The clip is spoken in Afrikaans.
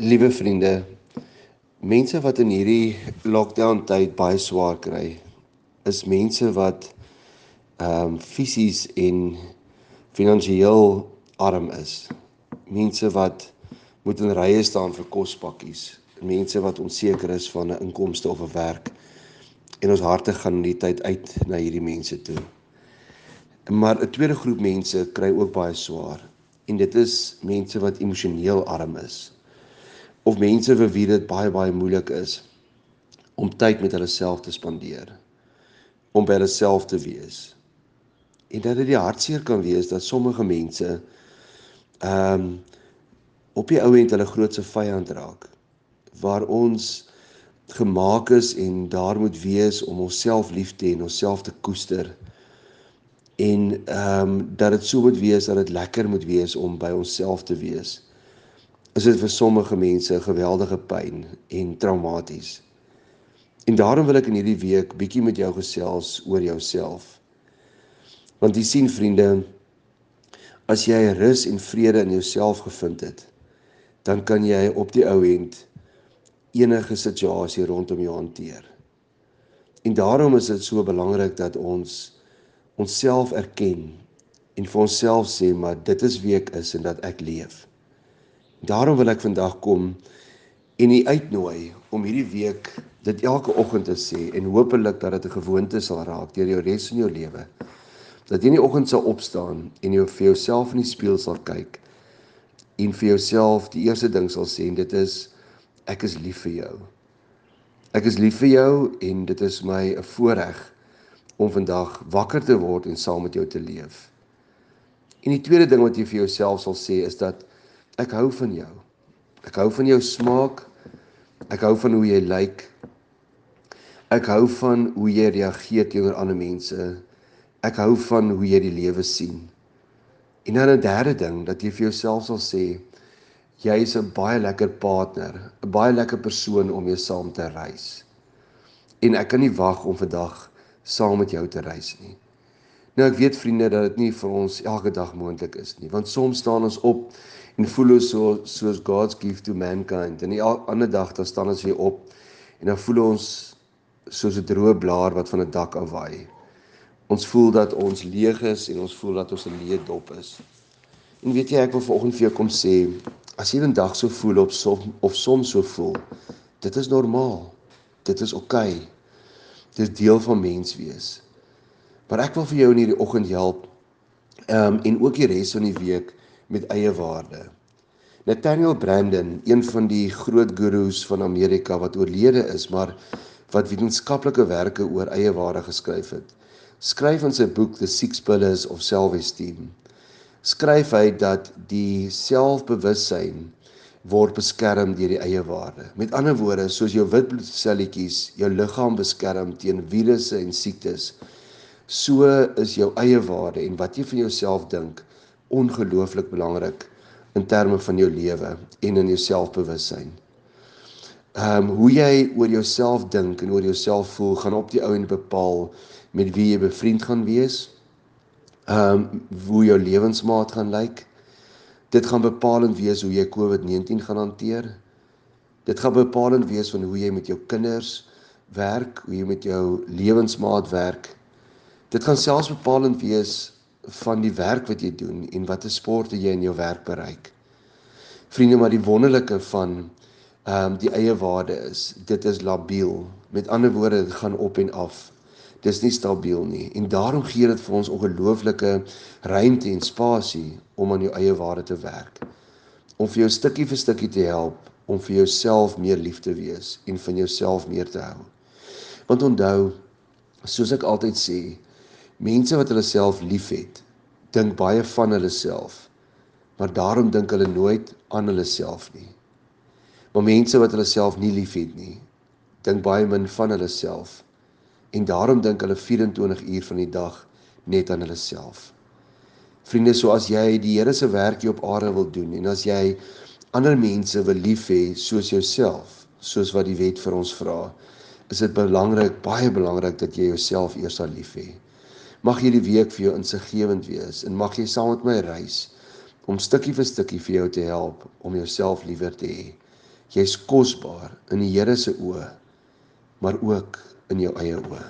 Liewe vriende, mense wat in hierdie lockdown tyd baie swaar kry, is mense wat ehm um, fisies en finansiëel arm is. Mense wat moet in rye staan vir kospakkies, mense wat onseker is van 'n inkomste of 'n werk. En ons harte gaan in die tyd uit na hierdie mense toe. Maar 'n tweede groep mense kry ook baie swaar en dit is mense wat emosioneel arm is of mense vir wie dit baie baie moeilik is om tyd met hulle self te spandeer om by hulle self te wees. En dat dit die hartseer kan wees dat sommige mense ehm um, op die ou end hulle grootste vyand raak waar ons gemaak is en daar moet wees om onsself lief te hê en onsself te koester. En ehm um, dat dit so moet wees dat dit lekker moet wees om by onsself te wees is dit vir sommige mense 'n geweldige pyn en traumaties. En daarom wil ek in hierdie week bietjie met jou gesels oor jouself. Want jy sien vriende, as jy rus en vrede in jouself gevind het, dan kan jy op die ou end enige situasie rondom jou hanteer. En daarom is dit so belangrik dat ons onsself erken en vir onsself sê maar dit is wie ek is en dat ek leef. Daarom wil ek vandag kom en u uitnooi om hierdie week dit elke oggend te sê en hopelik dat dit 'n gewoonte sal raak deur jou res in jou lewe. Dat jy in die oggend sal opstaan en jy vir jouself in die spieël sal kyk en vir jouself die eerste ding sal sê en dit is ek is lief vir jou. Ek is lief vir jou en dit is my 'n voorreg om vandag wakker te word en saam met jou te leef. En die tweede ding wat jy vir jouself sal sê is dat Ek hou van jou. Ek hou van jou smaak. Ek hou van hoe jy lyk. Ek hou van hoe jy reageer teenoor ander mense. Ek hou van hoe jy die lewe sien. En dan 'n derde ding dat jy vir jouself sal sê jy is 'n baie lekker partner, 'n baie lekker persoon om mee saam te reis. En ek kan nie wag om vandag saam met jou te reis nie. Nou ek weet vriende dat dit nie vir ons elke dag moontlik is nie, want soms staan ons op en voel ons so soos God's gift to mankind. En die ander dag dan staan ons weer op en dan voel ons soos 'n droë blaar wat van 'n dak af waai. Ons voel dat ons leeg is en ons voel dat ons 'n leë dop is. En weet jy ek wil vanoggend vir jou kom sê, as jy 'n dag so voel op som, of soms so voel, dit is normaal. Dit is oukei. Okay. Dit is deel van mens wees. Maar ek wil vir jou in hierdie oggend help ehm um, en ook die res van die week met eie waarde. Nathaniel Brandon, een van die groot gurus van Amerika wat oorlede is, maar wat wetenskaplike werke oor eie waarde geskryf het, skryf in sy boek The Six Pillars of Self-Esteem. Skryf hy dat die selfbewussyn word beskerm deur die eie waarde. Met ander woorde, soos jou wit bloedselletjies jou liggaam beskerm teen virusse en siektes, so is jou eie waarde en wat jy van jouself dink ongelooflik belangrik in terme van jou lewe en in jou selfbewussyn. Ehm um, hoe jy oor jouself dink en oor jouself voel gaan op die ou en bepaal met wie jy bevriend gaan wees. Ehm um, hoe jou lewensmaat gaan lyk. Dit gaan bepalend wees hoe jy COVID-19 gaan hanteer. Dit gaan bepalend wees van hoe jy met jou kinders werk, hoe jy met jou lewensmaat werk. Dit gaan selfs bepalend wees van die werk wat jy doen en watter sporte jy in jou werk bereik. Vriende, maar die wonderlike van ehm um, die eie waarde is, dit is labiel. Met ander woorde, dit gaan op en af. Dis nie stabiel nie en daarom gee dit vir ons ongelooflike ruimte en spasie om aan jou eie waarde te werk. Om vir jou stukkie vir stukkie te help om vir jouself meer lief te wees en van jouself meer te hou. Want onthou, soos ek altyd sê, Mense wat hulle self liefhet, dink baie van hulle self, maar daarom dink hulle nooit aan hulle self nie. Maar mense wat hulle self nie liefhet nie, dink baie min van hulle self en daarom dink hulle 24 uur van die dag net aan hulle self. Vriende, so as jy die Here se werk hier op aarde wil doen en as jy ander mense wil lief hê soos jouself, soos wat die wet vir ons vra, is dit belangrik, baie belangrik dat jy jouself eers sal lief hê. Mag hierdie week vir jou insiggewend wees en mag jy saam met my reis om stukkie vir stukkie vir jou te help om jouself liewer te hê. Jy's kosbaar in die Here se oë, maar ook in jou eie oë.